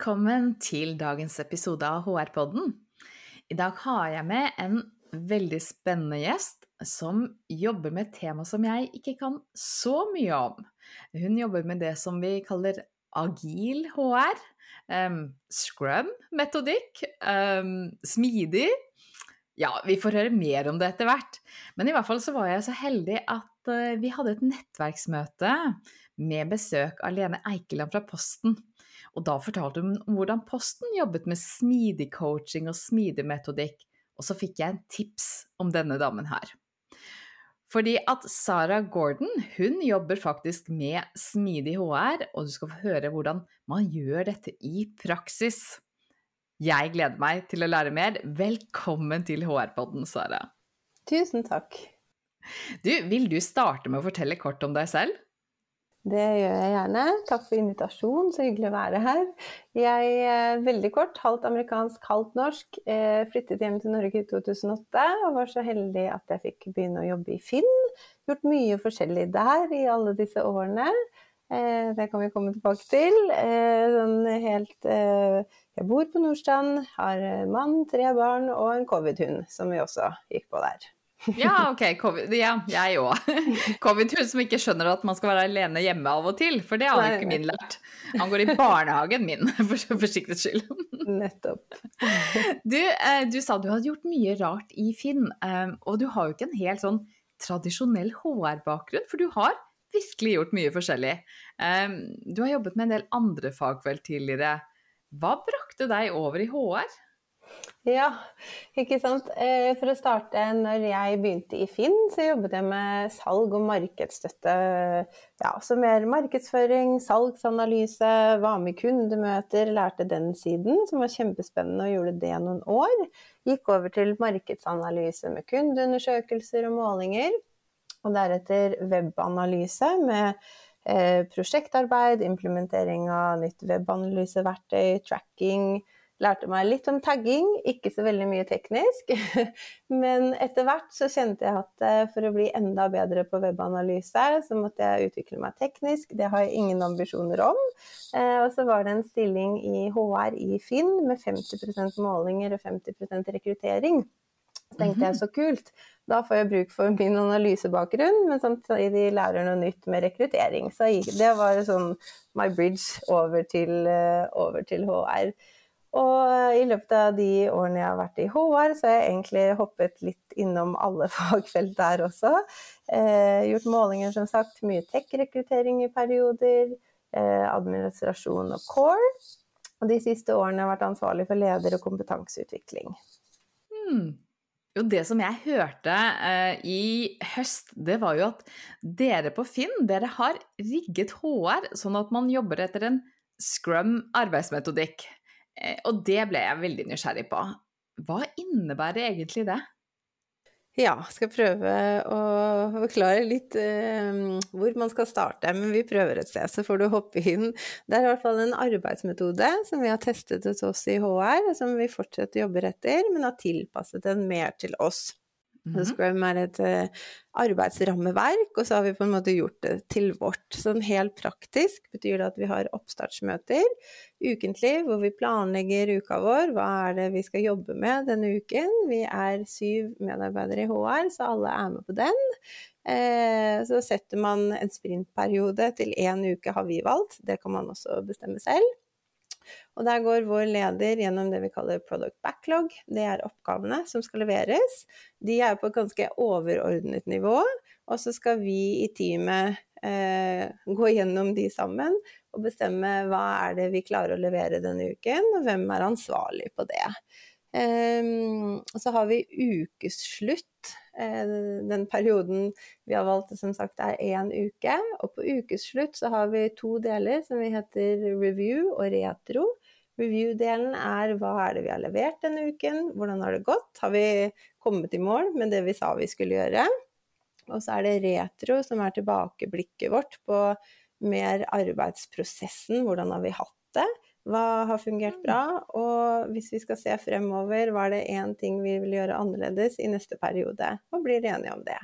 Velkommen til dagens episode av HR-podden. I dag har jeg med en veldig spennende gjest som jobber med et tema som jeg ikke kan så mye om. Hun jobber med det som vi kaller agil HR, um, scrum-metodikk, um, smidig. Ja, vi får høre mer om det etter hvert. Men i hvert fall så var jeg så heldig at uh, vi hadde et nettverksmøte med besøk av Lene Eikeland fra Posten. Og da fortalte hun om hvordan Posten jobbet med smidig coaching og smidig metodikk, og så fikk jeg en tips om denne damen her. Fordi at Sarah Gordon hun jobber faktisk med smidig HR, og du skal få høre hvordan man gjør dette i praksis. Jeg gleder meg til å lære mer. Velkommen til HR-podden, Sara. Tusen takk. Du, vil du starte med å fortelle kort om deg selv? Det gjør jeg gjerne. Takk for invitasjonen, så hyggelig å være her. Jeg er veldig kort, halvt amerikansk, halvt norsk. Eh, flyttet hjem til Norge i 2008 og var så heldig at jeg fikk begynne å jobbe i Finn. Gjort mye forskjellig der i alle disse årene. Eh, det kan vi komme tilbake til. Eh, sånn helt Jeg bor på Nordstrand, har mann, tre barn og en covid-hund, som vi også gikk på der. Ja, ok. COVID, ja, jeg òg. Covid-hund som ikke skjønner at man skal være alene hjemme av og til, for det har jo ikke min lært. Han går i barnehagen min, for, for sikkerhets skyld. Nettopp. Du, eh, du, sa du hadde gjort mye rart i Finn, eh, og du har jo ikke en helt sånn tradisjonell HR-bakgrunn, for du har virkelig gjort mye forskjellig. Eh, du har jobbet med en del andre fagfelt tidligere. Hva brakte deg over i HR? Ja, ikke sant. Eh, for å starte, når jeg begynte i Finn, så jobbet jeg med salg og markedsstøtte. Ja, så mer markedsføring, salgsanalyse, var med i kundemøter, lærte den siden, som var kjempespennende og gjorde det noen år. Gikk over til markedsanalyse med kundeundersøkelser og målinger. Og deretter webanalyse med eh, prosjektarbeid, implementering av nytt webanalyseverktøy, tracking lærte meg litt om tagging, ikke så veldig mye teknisk. Men etter hvert så kjente jeg at eh, for å bli enda bedre på webanalyse, så måtte jeg utvikle meg teknisk. Det har jeg ingen ambisjoner om. Eh, og så var det en stilling i HR i Finn med 50% målinger og 50 rekruttering. Så tenkte jeg mhm. så kult. Da får jeg bruk for min analysebakgrunn, men samtidig lærer noe nytt med rekruttering. Så det var sånn my bridge over til, eh, over til HR. Og i løpet av de årene jeg har vært i HR, så har jeg egentlig hoppet litt innom alle fagfelt der også. Eh, gjort målinger, som sagt. Mye tech-rekruttering i perioder. Eh, administrasjon og core. Og de siste årene har jeg vært ansvarlig for leder- og kompetanseutvikling. Hmm. Jo, det som jeg hørte eh, i høst, det var jo at dere på Finn, dere har rigget HR sånn at man jobber etter en scrum arbeidsmetodikk. Eh, og det ble jeg veldig nysgjerrig på. Hva innebærer egentlig det? Ja, skal prøve å forklare litt eh, hvor man skal starte, men vi prøver et sted, så får du hoppe inn. Det er i hvert fall en arbeidsmetode som vi har testet hos oss i HR, som vi fortsetter å jobbe etter, men har tilpasset den mer til oss. Mm -hmm. Scrum er et uh, arbeidsrammeverk, og så har vi på en måte gjort det til vårt. Sånn helt praktisk betyr det at vi har oppstartsmøter ukentlig hvor vi planlegger uka vår. Hva er det vi skal jobbe med denne uken? Vi er syv medarbeidere i HR, så alle er med på den. Uh, så setter man en sprintperiode til én uke, har vi valgt. Det kan man også bestemme selv. Og der går vår leder gjennom det vi kaller product backlog. Det er oppgavene som skal leveres. De er på et ganske overordnet nivå. Og så skal vi i teamet eh, gå gjennom de sammen og bestemme hva er det vi klarer å levere denne uken, og hvem er ansvarlig på det. Um, så har vi ukeslutt. Uh, den perioden vi har valgt, som sagt, er én uke. Og på ukeslutt så har vi to deler som vi heter review og retro. Review-delen er hva er det vi har levert denne uken, hvordan har det gått, har vi kommet i mål med det vi sa vi skulle gjøre. Og så er det retro, som er tilbakeblikket vårt på mer arbeidsprosessen, hvordan har vi hatt det, hva har fungert mm. bra, og hvis vi skal se fremover, hva er det én ting vi vil gjøre annerledes i neste periode, og blir enige om det.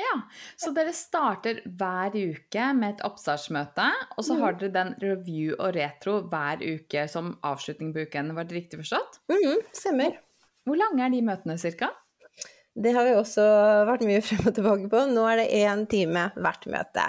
Ja, så dere starter hver uke med et oppstartsmøte, og så har mm. dere den review og retro hver uke som avslutning på uken. Var det riktig forstått? Mm, stemmer. Hvor lange er de møtene cirka? Det har vi også vært mye frem og tilbake på. Nå er det én time hvert møte.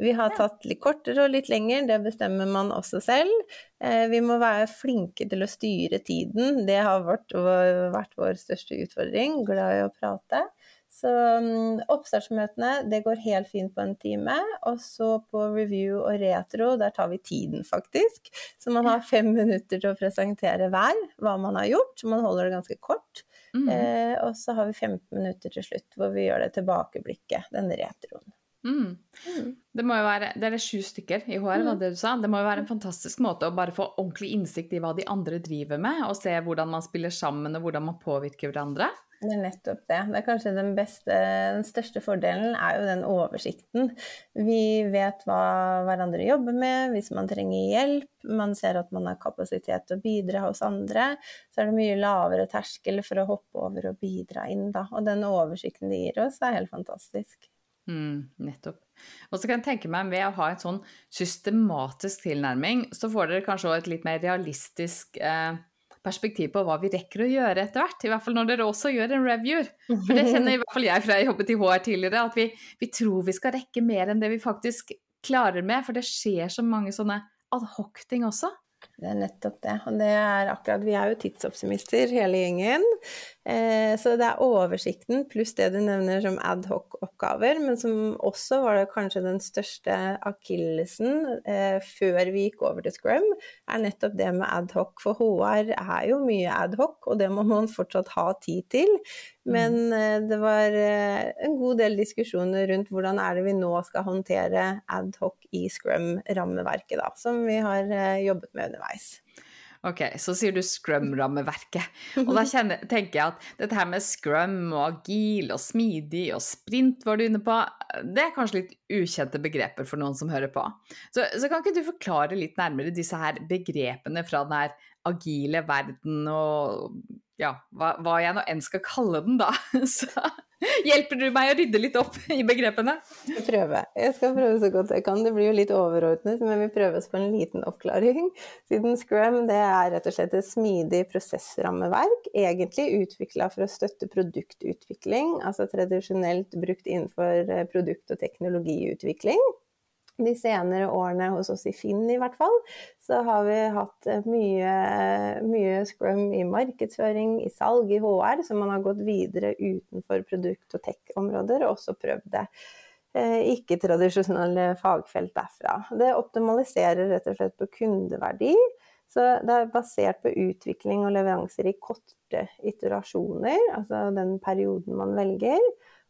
Vi har tatt litt kortere og litt lenger, det bestemmer man også selv. Eh, vi må være flinke til å styre tiden. Det har vært, vært vår største utfordring. Glad i å prate. Så um, oppstartsmøtene, det går helt fint på en time. Og så på review og retro, der tar vi tiden, faktisk. Så man har fem minutter til å presentere hver, hva man har gjort. Så man holder det ganske kort. Mm. Eh, og så har vi 15 minutter til slutt hvor vi gjør det tilbakeblikket, den retroen. Mm. Mm. Det må jo være, det er sju stykker i HR, var mm. det du sa. Det må jo være en fantastisk måte å bare få ordentlig innsikt i hva de andre driver med, og se hvordan man spiller sammen og hvordan man påvirker hverandre. Det er nettopp det. Det er kanskje den beste, den største fordelen er jo den oversikten. Vi vet hva hverandre jobber med, hvis man trenger hjelp, man ser at man har kapasitet til å bidra hos andre, så er det mye lavere terskel for å hoppe over og bidra inn, da. Og den oversikten det gir oss, er helt fantastisk. Mm, nettopp. Og så kan jeg tenke meg Ved å ha en sånn systematisk tilnærming, så får dere kanskje også et litt mer realistisk eh, perspektiv på hva vi rekker å gjøre etter hvert. I hvert fall når dere også gjør en review. For det kjenner i hvert fall jeg fra jeg jobbet i HR tidligere, at vi, vi tror vi skal rekke mer enn det vi faktisk klarer med. For det skjer så mange sånne adhoc-ting også. Det er nettopp det. Og det er akkurat, vi er jo tidsoptimister hele gjengen. Eh, så det er oversikten pluss det du nevner som adhoc-oppgaver, men som også var det kanskje den største akillesen eh, før vi gikk over til Scrum, er nettopp det med adhoc. For HR er jo mye adhoc, og det må man fortsatt ha tid til. Men mm. eh, det var eh, en god del diskusjoner rundt hvordan er det vi nå skal håndtere adhoc i Scrum-rammeverket, da, som vi har eh, jobbet med underveis. Ok, så sier du scrum-rammeverket. Og da kjenner, tenker jeg at dette her med scrum og agil og smidig og sprint var du inne på, det er kanskje litt ukjente begreper for noen som hører på. Så, så kan ikke du forklare litt nærmere disse her begrepene fra den her agile verden og ja, hva, hva jeg nå enn skal kalle den, da. Så Hjelper du meg å rydde litt opp i begrepene? Jeg skal prøve. Jeg skal prøve så godt jeg kan. Det blir jo litt overordnet, men vi prøver oss på en liten oppklaring. Siden Scrum det er rett og slett et smidig prosessrammeverk, egentlig utvikla for å støtte produktutvikling, altså tradisjonelt brukt innenfor eh, produkt- og teknologiutvikling de senere årene hos oss i Finn i hvert fall, så har vi hatt eh, mye, mye, scrum i markedsføring, i salg, i HR, så man har gått videre utenfor produkt- og tech-områder og også prøvd det eh, ikke-tradisjonelle fagfelt derfra. Det optimaliserer rett og slett på kundeverdi. Så det er basert på utvikling og leveranser i korte iterasjoner, altså den perioden man velger.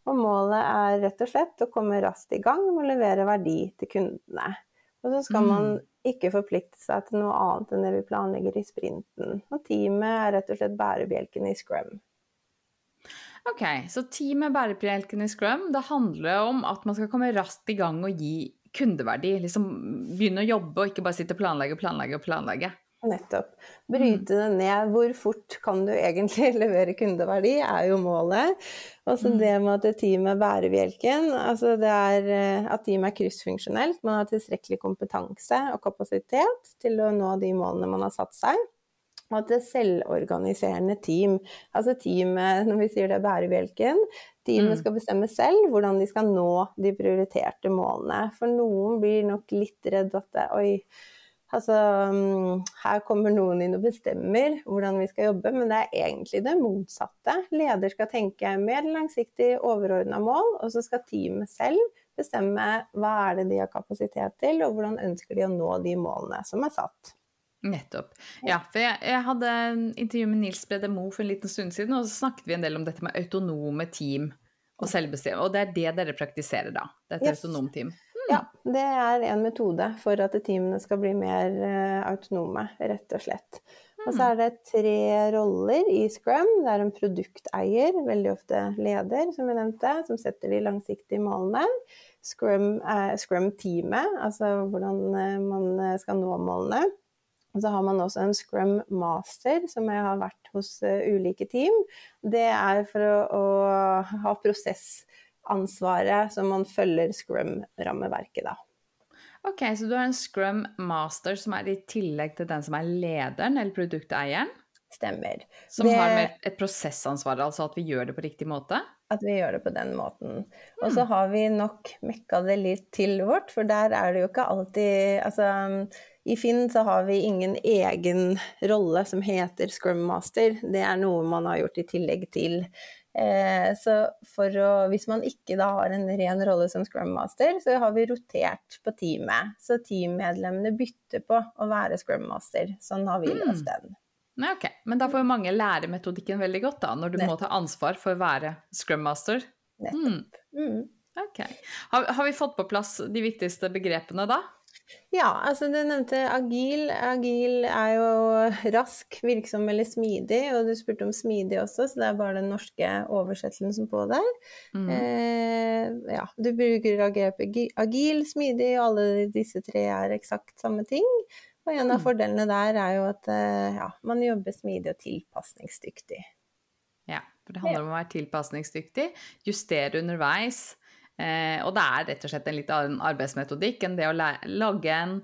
Og målet er rett og slett å komme raskt i gang med å levere verdi til kundene. Og så skal man mm. ikke forplikte seg til noe annet enn det vi planlegger i sprinten. Og teamet er rett og slett bærebjelken i Scrum. Ok, så teamet bærebjelken i Scrum, det handler om at man skal komme raskt i gang og gi kundeverdi. Liksom begynne å jobbe og ikke bare sitte og planlegge og planlegge og planlegge. Nettopp. Bryte det ned. Hvor fort kan du egentlig levere kundeverdi, er jo målet. Og så mm. det med at teamet er bærebjelken. Altså det er eh, at teamet er kryssfunksjonelt. Man har tilstrekkelig kompetanse og kapasitet til å nå de målene man har satt seg. Og at det er selvorganiserende team. Altså teamet, når vi sier det er bærebjelken, teamet mm. skal bestemme selv hvordan de skal nå de prioriterte målene. For noen blir nok litt redd at det, oi, Altså, mm, her kommer noen inn og bestemmer hvordan vi skal jobbe, men det er egentlig det motsatte. Leder skal tenke mer langsiktig overordna mål, og så skal teamet selv bestemme hva er det de har kapasitet til, og hvordan ønsker de å nå de målene som er satt. Nettopp. Ja, for jeg, jeg hadde intervju med Nils Brede Moe for en liten stund siden, og så snakket vi en del om dette med autonome team og selvbestemme. Og det er det dere praktiserer da? Dette Yes. autonome team? Ja, det er en metode for at teamene skal bli mer eh, autonome, rett og slett. Og så er det tre roller i Scrum. Det er en produkteier, veldig ofte leder, som vi nevnte, som setter de langsiktige målene. Scrum, eh, Scrum-teamet, altså hvordan eh, man skal nå målene. Og så har man også en Scrum Master, som jeg har vært hos ulike team. Det er for å, å ha prosessansvaret som man følger Scrum-rammeverket, da. Ok, så du har en Scrum Master som er i tillegg til den som er lederen eller produkteieren? Stemmer. Som Det- har med et prosessansvar, altså at vi gjør det på riktig måte? At vi gjør det på den måten. Og så har vi nok mekka det litt til vårt, for der er det jo ikke alltid Altså, i Finn så har vi ingen egen rolle som heter Scrum Master. Det er noe man har gjort i tillegg til. Eh, så for å Hvis man ikke da har en ren rolle som Scrum Master, så har vi rotert på teamet. Så teammedlemmene bytter på å være Scrum Master. Sånn har vi løst den. Nei, ok. Men da får jo mange lære metodikken veldig godt, da, når du må ta ansvar for å være Scrum Master. Nettopp. Mm. Ok. Har, har vi fått på plass de viktigste begrepene da? Ja, altså du nevnte agil. Agil er jo rask, virksom eller smidig, og du spurte om smidig også, så det er bare den norske oversettelsen på der. Mm. Eh, ja, du bruker agil, agil, smidig, og alle disse tre er eksakt samme ting. Og en av Mm. fordelene der er jo at eh, ja, man jobber smidig og tilpasningsdyktig. Ja, for det handler om å være tilpasningsdyktig, justere underveis. Eh, og det er rett og slett en litt annen arbeidsmetodikk enn det å lage en,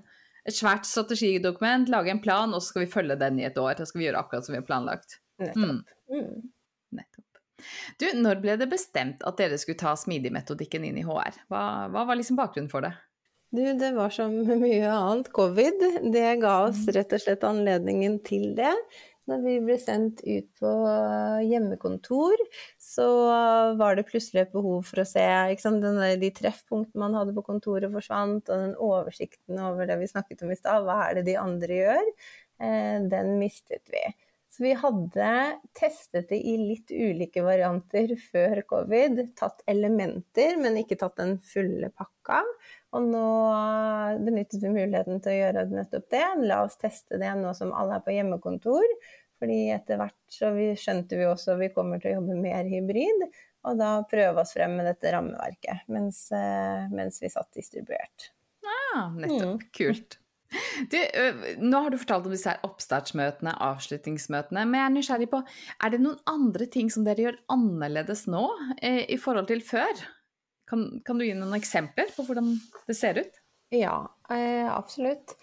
et svært strategidokument, lage en plan, og så skal vi følge den i et år. Da skal vi gjøre akkurat som vi har planlagt. Nettopp. Mm. Nettopp. Du, når ble det bestemt at dere skulle ta smidig-metodikken inn i HR? Hva, hva var liksom bakgrunnen for det? Du, det var som mye annet. Covid, det ga oss rett og slett anledningen til det. Når vi ble sendt ut på hjemmekontor, så var det plutselig et behov for å se ikke sant? Den De treffpunktene man hadde på kontoret forsvant, og den oversikten over det vi snakket om i stad, hva er det de andre gjør, eh, den mistet vi. Så vi hadde testet det i litt ulike varianter før covid. Tatt elementer, men ikke tatt den fulle pakka. Og nå benyttet vi muligheten til å gjøre nettopp det. La oss teste det nå som alle er på hjemmekontor. Fordi etter hvert så vi skjønte vi også at vi kommer til å jobbe mer hybrid. Og da prøve oss frem med dette rammeverket mens, eh, mens vi satt distribuert. Ah, nettopp. Kult. Du, nå har du fortalt om disse her oppstartsmøtene, avslutningsmøtene, men jeg er nysgjerrig på, er det noen andre ting som dere gjør annerledes nå eh, i forhold til før? Kan, kan du gi noen eksempler på hvordan det ser ut? Ja, eh, absolutt.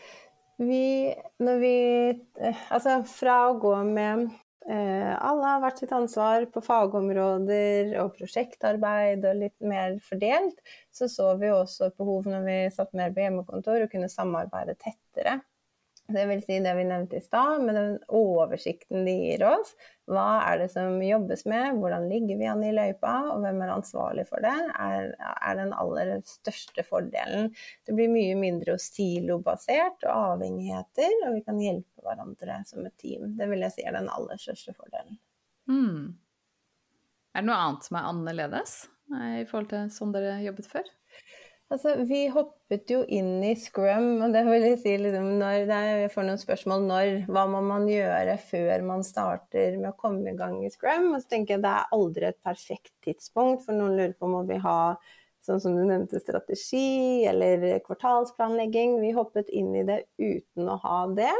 Vi, når vi eh, Altså fra å gå med eh, Alle har hvert sitt ansvar på fagområder og prosjektarbeid og litt mer fordelt, så så vi også et behov når vi satt mer på hjemmekontor, å kunne samarbeide tettere. Det vil si det vi nevnte i stad, med den oversikten de gir oss. Hva er det som jobbes med, hvordan ligger vi an i løypa, og hvem er ansvarlig for det, er, er den aller største fordelen. Det blir mye mindre silobasert og avhengigheter, og vi kan hjelpe hverandre som et team. Det vil jeg si er den aller største fordelen. Mm. Er det noe annet som er annerledes eh, i forhold til sånn dere jobbet før? Altså, vi hoppet jo inn i scrum, og det vil jeg si liksom, når det er, jeg får noen spørsmål når, hva må man gjøre før man starter med å komme i gang i scrum? Og så tenker jeg det er aldri et perfekt tidspunkt, for noen lurer på om vi ha sånn som du nevnte, strategi eller kvartalsplanlegging. Vi hoppet inn i det uten å ha det.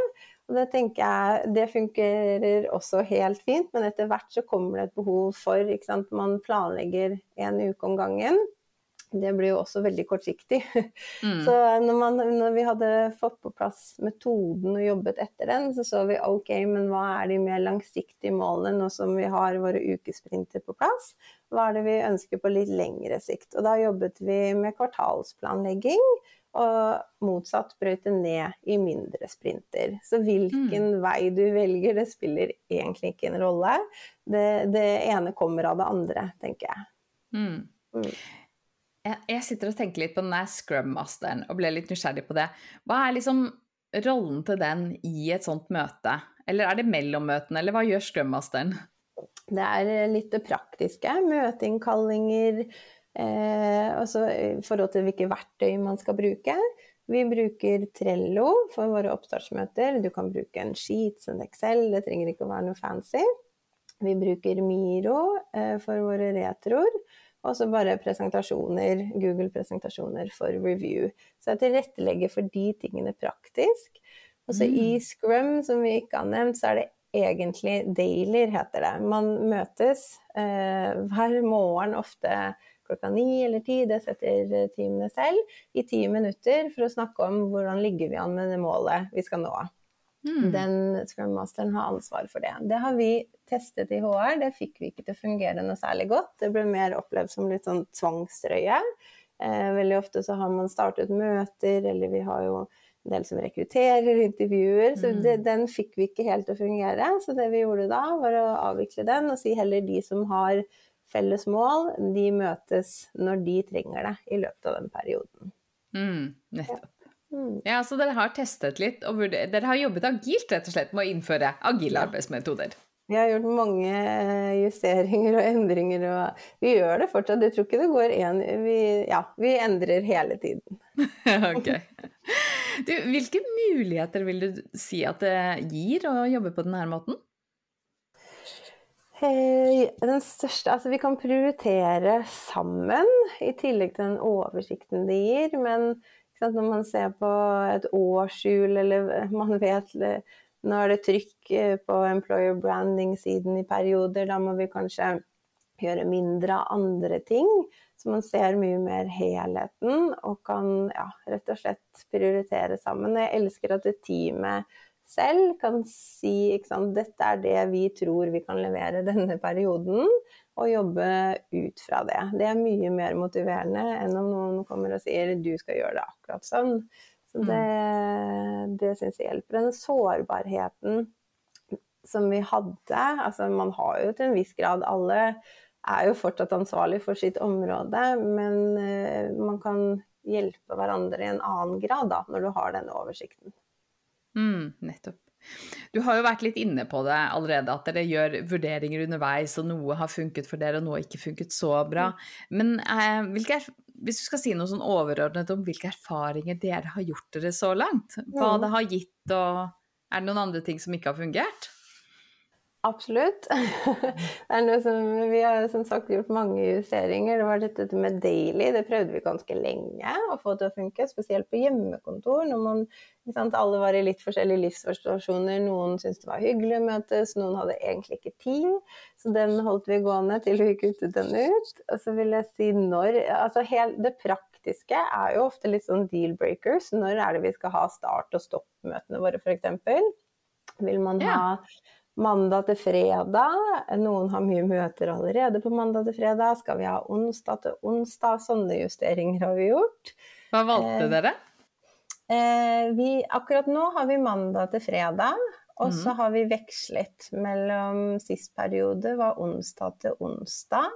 Og det tenker jeg, det fungerer også helt fint, men etter hvert så kommer det et behov for ikke sant, Man planlegger en uke om gangen. Det blir jo også veldig kortsiktig. Mm. Så når, man, når, vi hadde fått på plass metoden og jobbet etter den, så så vi ok, men hva er de mer langsiktige målene nå som vi har våre ukesprinter på plass? Hva er det vi ønsker på litt lengre sikt? Og da jobbet vi med kvartalsplanlegging. Og motsatt brøyte ned i mindre sprinter. Så hvilken mm. vei du velger, det spiller egentlig ikke en rolle. Det, det ene kommer av det andre, tenker jeg. Mm. Mm. Jeg, sitter og tenker litt på den der Scrum-masteren og ble litt nysgjerrig på det. Hva er liksom rollen til den i et sånt møte? Eller er det mellom møtene, eller hva gjør Scrum-masteren? Det er eh, litt det praktiske. Møteinnkallinger, eh, altså i forhold til hvilke verktøy man skal bruke. Vi bruker Trello for våre oppstartsmøter. Du kan bruke en Sheets, en Excel, det trenger ikke å være noe fancy. Vi bruker Miro eh, for våre retroer. Og så bare presentasjoner, Google-presentasjoner for review. Så jeg tilrettelegger for de tingene praktisk. Og så mm. i Scrum, som vi ikke har nevnt, så er det egentlig dailyer, heter det. Man møtes eh, hver morgen, ofte klokka ni eller ti, det setter teamene selv, i ti minutter for å snakke om hvordan ligger vi an med det målet vi skal nå. Mm. Den Scrum Masteren har ansvar for det. Det har vi testet i HR, det fikk vi ikke til å fungere noe særlig godt. Det ble mer opplevd som litt sånn tvangstrøye. Eh, veldig ofte så har man startet møter, eller vi har jo en del som rekrutterer, intervjuer. Så det, mm. den fikk vi ikke helt til å fungere. Så det vi gjorde da, var å avvikle den og si heller de som har felles mål, de møtes når de trenger det i løpet av den perioden. Mm, nettopp. Mm. Ja, så dere har testet litt, og dere har jobbet agilt rett og slett med å innføre agile ja. arbeidsmetoder? Vi har gjort mange eh, justeringer og endringer, og vi gjør det fortsatt. Jeg tror ikke det går én vi, Ja, vi endrer hele tiden. ok. Du, hvilke muligheter vil du si at det gir å jobbe på denne måten? Eh, den største Altså, vi kan prioritere sammen, i tillegg til den oversikten det gir. Men når man ser på et årshjul, eller man vet nå er det trykk eh, på employer branding-siden i perioder, da må vi kanskje gjøre mindre av andre ting. Så man ser mye mer helheten og kan ja, rett og slett prioritere sammen. Jeg elsker at teamet selv kan si ikke sant, dette er det vi tror vi kan levere denne perioden, og jobbe ut fra det. Det er mye mer motiverende enn om noen kommer og sier du skal gjøre det akkurat sånn. Så det, mm. det syns jeg hjelper. Den sårbarheten som vi hadde Altså man har jo til en viss grad Alle er jo fortsatt ansvarlig for sitt område, men uh, man kan hjelpe hverandre i en annen grad da, når du har denne oversikten. Mm, nettopp. Du har jo vært litt inne på det allerede, at dere gjør vurderinger underveis, og noe har funket for dere, og noe ikke funket så bra. Mm. Men eh, hvilke hvis du skal si noe sånn overordnet om hvilke erfaringer dere har gjort dere så langt, hva det har gitt, og er det noen andre ting som ikke har fungert? Absolutt. Det er noe som, vi har som sagt gjort mange justeringer. Det var dette med daily, det prøvde vi ganske lenge å få til å funke. Spesielt på hjemmekontor, når man, sant, alle var i litt forskjellige livssituasjoner. Noen syntes det var hyggelig å møtes, noen hadde egentlig ikke tid. Så den holdt vi gående til vi kuttet den ut. Og så vil jeg si når altså helt, Det praktiske er jo ofte litt sånn deal-breakers. Når er det vi skal ha start- og stopp-møtene våre, f.eks.? Vil man ha mandag til fredag. Noen har mye møter allerede på mandag til fredag. Skal vi ha onsdag til onsdag? Sånne justeringer har vi gjort. Hva valgte eh, dere? Eh, vi, akkurat nå har vi mandag til fredag. Og så mm. har vi vekslet mellom sist periode var onsdag til onsdag.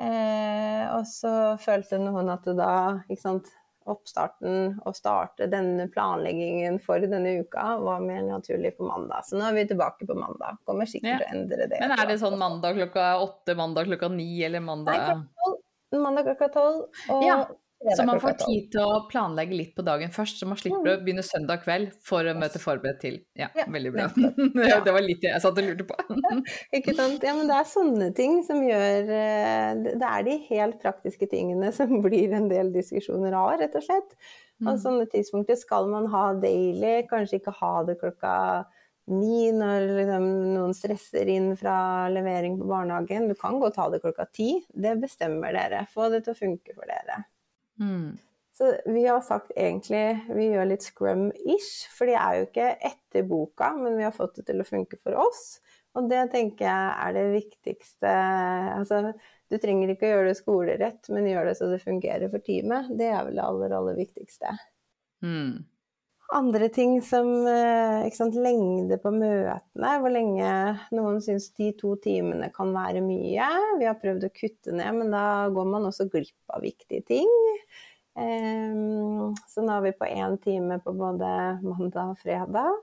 Eh, og så følte noen at det da ikke sant, oppstarten og starte denne planleggingen for denne uka var mer naturlig på mandag. Så nå er vi tilbake på mandag. Kommer sikkert ja. til å endre det. Men er det sånn mandag klokka åtte, mandag klokka ni eller mandag Nei, Mandag klokka tolv. Og ja. Så man får tid til å planlegge litt på dagen først, så man slipper mm. å begynne søndag kveld for å møte forberedt til. Ja, ja veldig bra. Ja. det var litt det jeg satt og lurte på. Ikke sant. Ja, men det er sånne ting som gjør eh, Det er de helt praktiske tingene som blir en del diskusjoner av, rett og slett. Og mm. sånne tidspunkter skal man ha daily, kanskje ikke ha det klokka ni når liksom, noen stresser inn fra levering på barnehagen. Du kan godt ha det klokka ti. Det bestemmer dere. Få det til å funke for dere. Mm. Så vi har sagt egentlig vi gjør litt scrum-ish, for de er jo ikke etter boka, men vi har fått det til å funke for oss. Og det tenker jeg er det viktigste. Altså, du trenger ikke å gjøre det skolerett, men gjør det så det fungerer for teamet. Det er vel det aller, aller viktigste. Mm. Andre ting som eh, sant, lengde på møtene, hvor lenge noen syns de to timene kan være mye. Vi har prøvd å kutte ned, men da går man også glipp av viktige ting. Um, så nå er vi på én time på både mandag og fredag.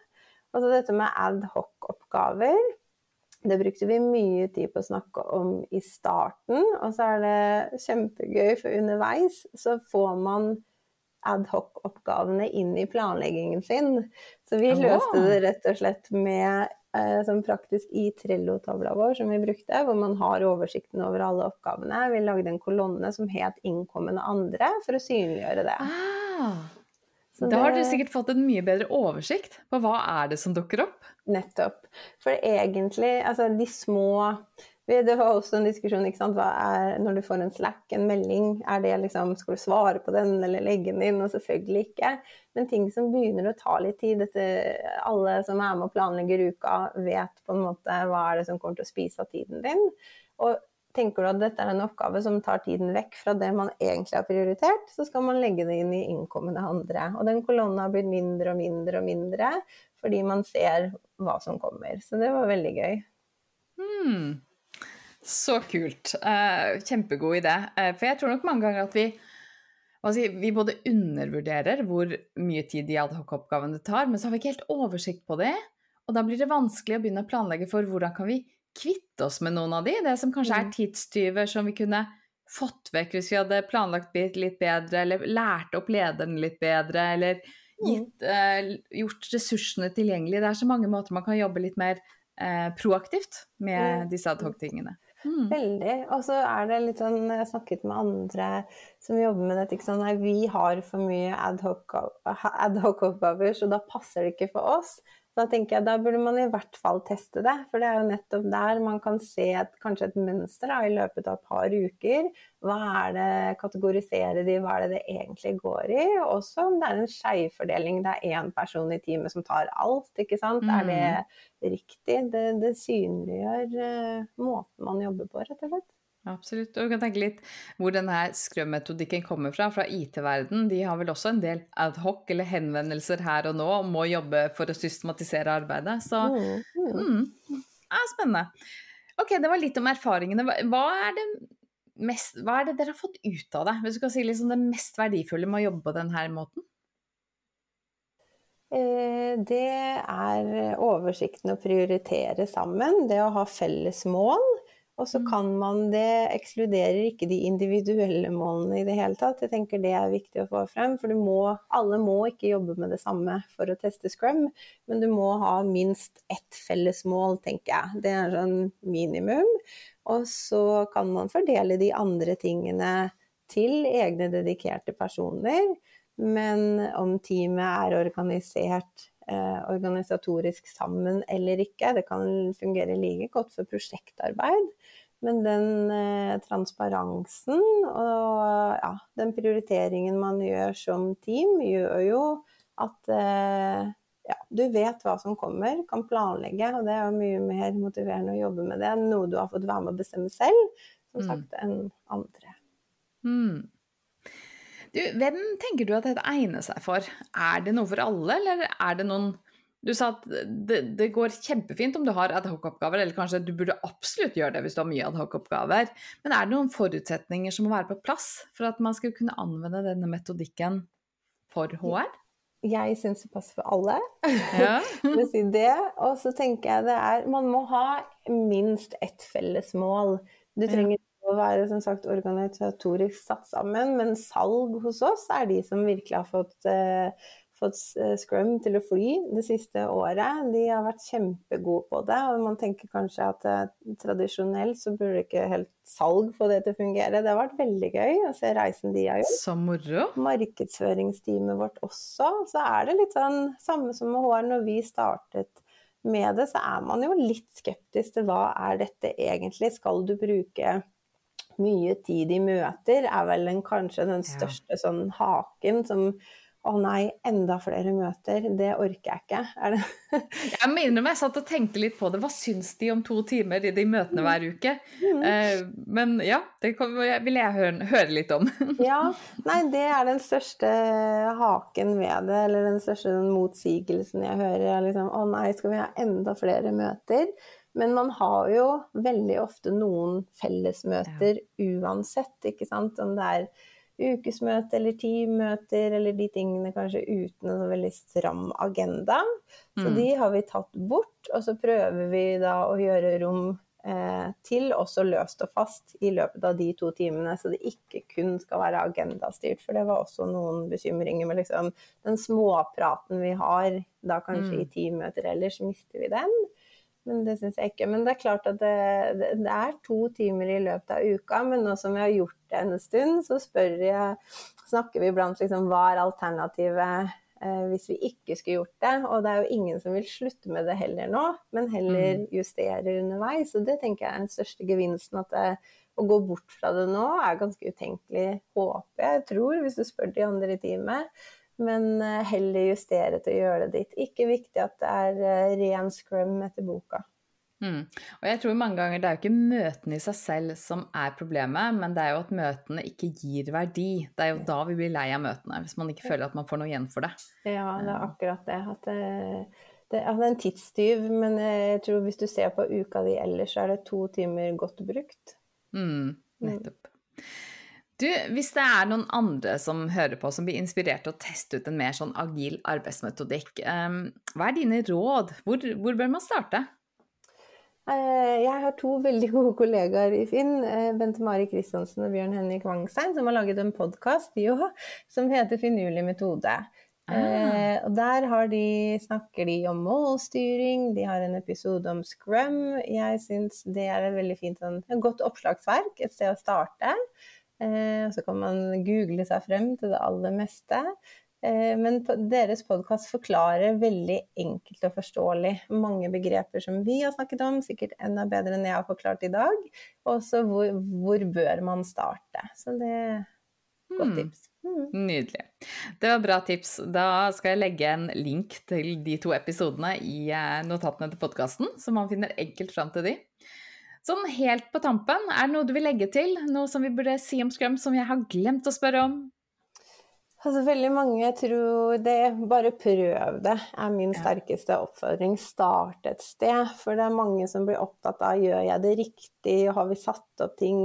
Og så dette med ad hoc-oppgaver. Det brukte vi mye tid på å snakke om i starten, og så er det kjempegøy, for underveis så får man adhoc-oppgavene inn i planleggingen sin. Så vi løste det rett og slett med eh, som praktisk i Trello-tavla vår som vi brukte, hvor man har oversikten over alle oppgavene. Vi lagde en kolonne som het 'Innkommende andre', for å synliggjøre det. Ah. Så da har dere sikkert fått en mye bedre oversikt på hva er det som dukker opp? Nettopp. For egentlig, altså de små Det var også en diskusjon, ikke sant. Hva er, når du får en Slack, en melding, er det liksom Skal du svare på den eller legge den inn? Og selvfølgelig ikke. Men ting som begynner å ta litt tid. Dette, alle som er med og planlegger uka, vet på en måte hva er det som kommer til å spise av tiden din. Og Tenker du at dette er en oppgave som tar tiden vekk fra det man egentlig har prioritert, så skal man legge det inn i innkommende andre. Og den kolonnen har blitt mindre og mindre og mindre fordi man ser hva som kommer. Så det var veldig gøy. Hmm. Så kult. Uh, kjempegod idé. Uh, for jeg tror nok mange ganger at vi si, vi både undervurderer hvor mye tid de adhoc-oppgavene tar, men så har vi ikke helt oversikt på det. Og da blir det vanskelig å begynne å planlegge for hvordan kan vi kvitte oss med noen av de, det som kanskje er mm. tidstyver som vi kunne fått vekk hvis vi hadde planlagt litt bedre, eller lært opp lederen litt bedre, eller mm. gitt, eh, gjort ressursene tilgjengelige. Det er så mange måter man kan jobbe litt mer eh, proaktivt med disse adhoc-tingene. Mm. Veldig. Og så er det litt sånn Jeg har snakket med andre som jobber med dette. sånn, Nei, vi har for mye adhoc-oppgaver, ad så da passer det ikke for oss. Da tenker jeg da burde man i hvert fall teste det, for det er jo nettopp der man kan se et, kanskje et mønster da, i løpet av et par uker. Hva er det, kategoriserer de, hva er det det egentlig går i? Også om det er en skjevfordeling, det er én person i teamet som tar alt, ikke sant. Mm. Er det mm. riktig? Det, det synliggjør uh, måten man jobber på, rett og slett. Absolutt. Og vi kan tenke litt hvor denne scrum-metodikken kommer fra, fra IT-verden. De har vel også en del adhoc eller henvendelser her og nå og må jobbe for å systematisere arbeidet. Så mm, ja, spennende. Ok, det var litt om erfaringene. Hva er, det mest, hva er det dere har fått ut av det? Hvis du kan si liksom det mest verdifulle med å jobbe på denne måten? Eh, det er oversikten å prioritere sammen. Det å ha felles mål. Og så mm. kan man det ekskluderer ikke de individuelle målene i det hele tatt. Jeg tenker det er viktig å få frem, for må, alle må ikke jobbe med det samme for å teste scrum, men du må ha minst ett felles mål, tenker jeg. Det er sånn minimum. Og så kan man fordele de andre tingene til egne dedikerte personer. Men om teamet er organisert eh, organisatorisk sammen eller ikke. Det kan fungere like godt for prosjektarbeid. Men den eh, transparensen og ja, den prioriteringen man gjør som team, gjør jo at eh, ja, du vet hva som kommer, kan planlegge. Og det er jo mye mer motiverende å jobbe med det enn noe du har fått være med å bestemme selv, som mm. sagt, enn andre. Mm. Du, hvem tenker du at dette egner seg for? Er det noe for alle, eller er det noen Du sa at det, det går kjempefint om du har adhoc-oppgaver, eller kanskje du burde absolutt gjøre det hvis du har mye adhoc-oppgaver. Men er det noen forutsetninger som må være på plass for at man skal kunne anvende denne metodikken for HR? Jeg syns det passer for alle. Ja. si det. Og så tenker jeg det er Man må ha minst ett felles mål. Du trenger å være som sagt organisatorisk satt sammen, men salg hos oss er de som virkelig har fått, uh, fått eh, Scrum til å fly det siste året. De har vært kjempegode på det, og man tenker kanskje at eh, tradisjonelt så burde ikke helt salg få det til å fungere. Det har vært veldig gøy å se reisen de har gjort. Så moro. Markedsføringsteamet vårt også. Så er det litt sånn samme som med HR når vi startet med det, så er man jo litt skeptisk til hva er dette egentlig. Skal du bruke mye tid i møter er vel en, kanskje den største sånn haken som å nei, enda flere møter, det orker jeg ikke. Er det jeg må innrømme jeg satt og tenkte litt på det, hva syns de om to timer i de møtene mm. hver uke? Mm. Eh, men ja, det vil jeg høre, høre, litt om. ja, nei, det er den største haken ved det, eller den største motsigelsen jeg hører. Liksom, å nei, skal vi ha enda flere møter? Men man har jo veldig ofte noen fellesmøter ja. uansett, ikke sant. Om det er ukesmøte eller teammøter eller de tingene kanskje uten en veldig stram agenda. Så Mm. de har vi tatt bort, og så prøver vi da å gjøre rom eh, til også løst og fast i løpet av de to timene, så det ikke kun skal være agendastyrt. For det var også noen bekymringer med liksom den småpraten vi har da kanskje Mm. i teammøter ellers, mister vi den. Men det syns jeg ikke. Men det er klart at det, det, det er to timer i løpet av uka. Men nå som vi har gjort det en stund, så spør jeg, snakker vi iblant liksom hva er alternativet eh, hvis vi ikke skulle gjort det? Og det er jo ingen som vil slutte med det heller nå, men heller justere underveis. Og det tenker jeg er den største gevinsten. At det, å gå bort fra det nå er ganske utenkelig, håper jeg, tror, hvis du spør de andre i teamet men eh, heller justere til å gjøre det ditt. Ikke viktig at det er eh, ren scrum etter boka. Mm. Og jeg tror mange ganger det er jo ikke møtene i seg selv som er problemet, men det er jo at møtene ikke gir verdi. Det er jo da vi blir lei av møtene, hvis man ikke føler at man får noe igjen for det. Ja, det er akkurat det. At det, det, altså det er en tidstyv, men jeg tror hvis du ser på uka di ellers, så er det to timer godt brukt. Mm, nettopp. Du, hvis det er noen andre som hører på, som blir inspirert til å teste ut en mer sånn agil arbeidsmetodikk, um, hva er dine råd? Hvor, hvor bør man starte? Eh, Jeg har to veldig gode kollegaer i Finn, eh, Bente Mari Kristiansen og Bjørn Henrik Wangstein, som har laget en podkast som heter Finurlig metode. Ah. Eh, og der har de, snakker de om målstyring, de har en episode om scrum. Jeg syns det er et veldig fint sånn, godt oppslagsverk, et sted å starte. og så kan man google seg frem til det aller meste. Eh, men deres podkast forklarer veldig enkelt og forståelig mange begreper som vi har snakket om, sikkert enda bedre enn jeg har forklart i dag. Og så hvor, hvor bør man starte. Så det er et godt Mm. tips. Mm. Nydelig. Det var bra tips. Da skal jeg legge en link til de to episodene i eh, notatene til podkasten, så man finner enkelt fram til de. Sånn helt på tampen, er det noe du vil legge til? Noe som vi burde si om Scrum som jeg har glemt å spørre om? Altså, veldig mange tror det. Bare prøv det, er min sterkeste oppfordring. Start et sted. For det er mange som blir opptatt av gjør jeg det riktig, har vi satt opp ting,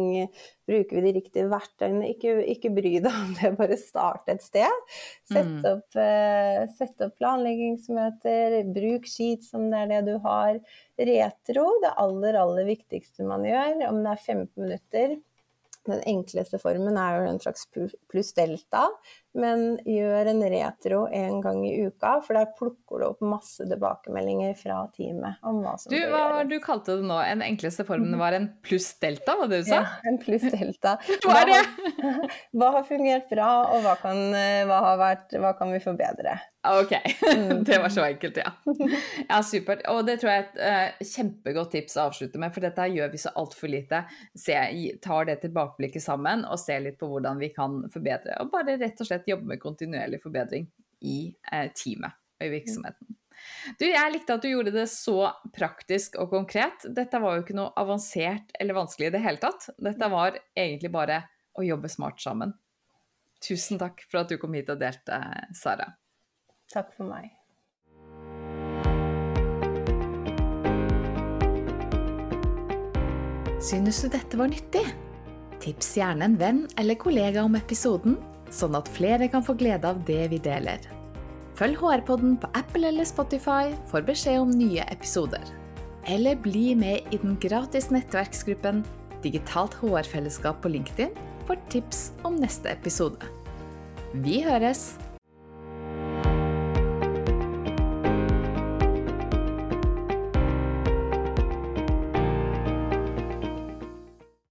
bruker vi de riktige verktøyene. Ikke, ikke bry deg om det, bare start et sted. Sett Mm. opp, eh, sett opp planleggingsmøter, bruk skit som det er det du har. Retro, det aller, aller viktigste man gjør, om det er 15 minutter. Den enkleste formen er jo en slags pluss delta, men gjør en retro en gang i uka, for der plukker du opp masse tilbakemeldinger fra teamet om hva som Du, bør hva gjøres. du kalte det nå? En enkleste formen var en pluss delta, var det du sa? Ja, en pluss delta. Hva er det? har, hva har fungert bra, og hva kan, eh, hva har vært, hva kan vi forbedre? Ok, Mm. det var så enkelt, ja. Ja, supert. Og det tror jeg er et eh, kjempegodt tips å avslutte med, for dette gjør vi så altfor lite. Se, tar det tilbakeblikket sammen og ser litt på hvordan vi kan forbedre. Og bare rett og slett jobbe med kontinuerlig forbedring i eh, teamet og i virksomheten. Du, jeg likte at du gjorde det så praktisk og konkret. Dette var jo ikke noe avansert eller vanskelig i det hele tatt. Dette var egentlig bare å jobbe smart sammen. Tusen takk for at du kom hit og delte, Sara. Takk for meg. Synes du dette var nyttig? Tips gjerne en venn eller kollega om episoden, sånn at flere kan få glede av det vi deler. Følg HR-podden på Apple eller Spotify for beskjed om nye episoder. Eller bli med i den gratis nettverksgruppen Digitalt HR-fellesskap på LinkedIn for tips om neste episode. Vi høres!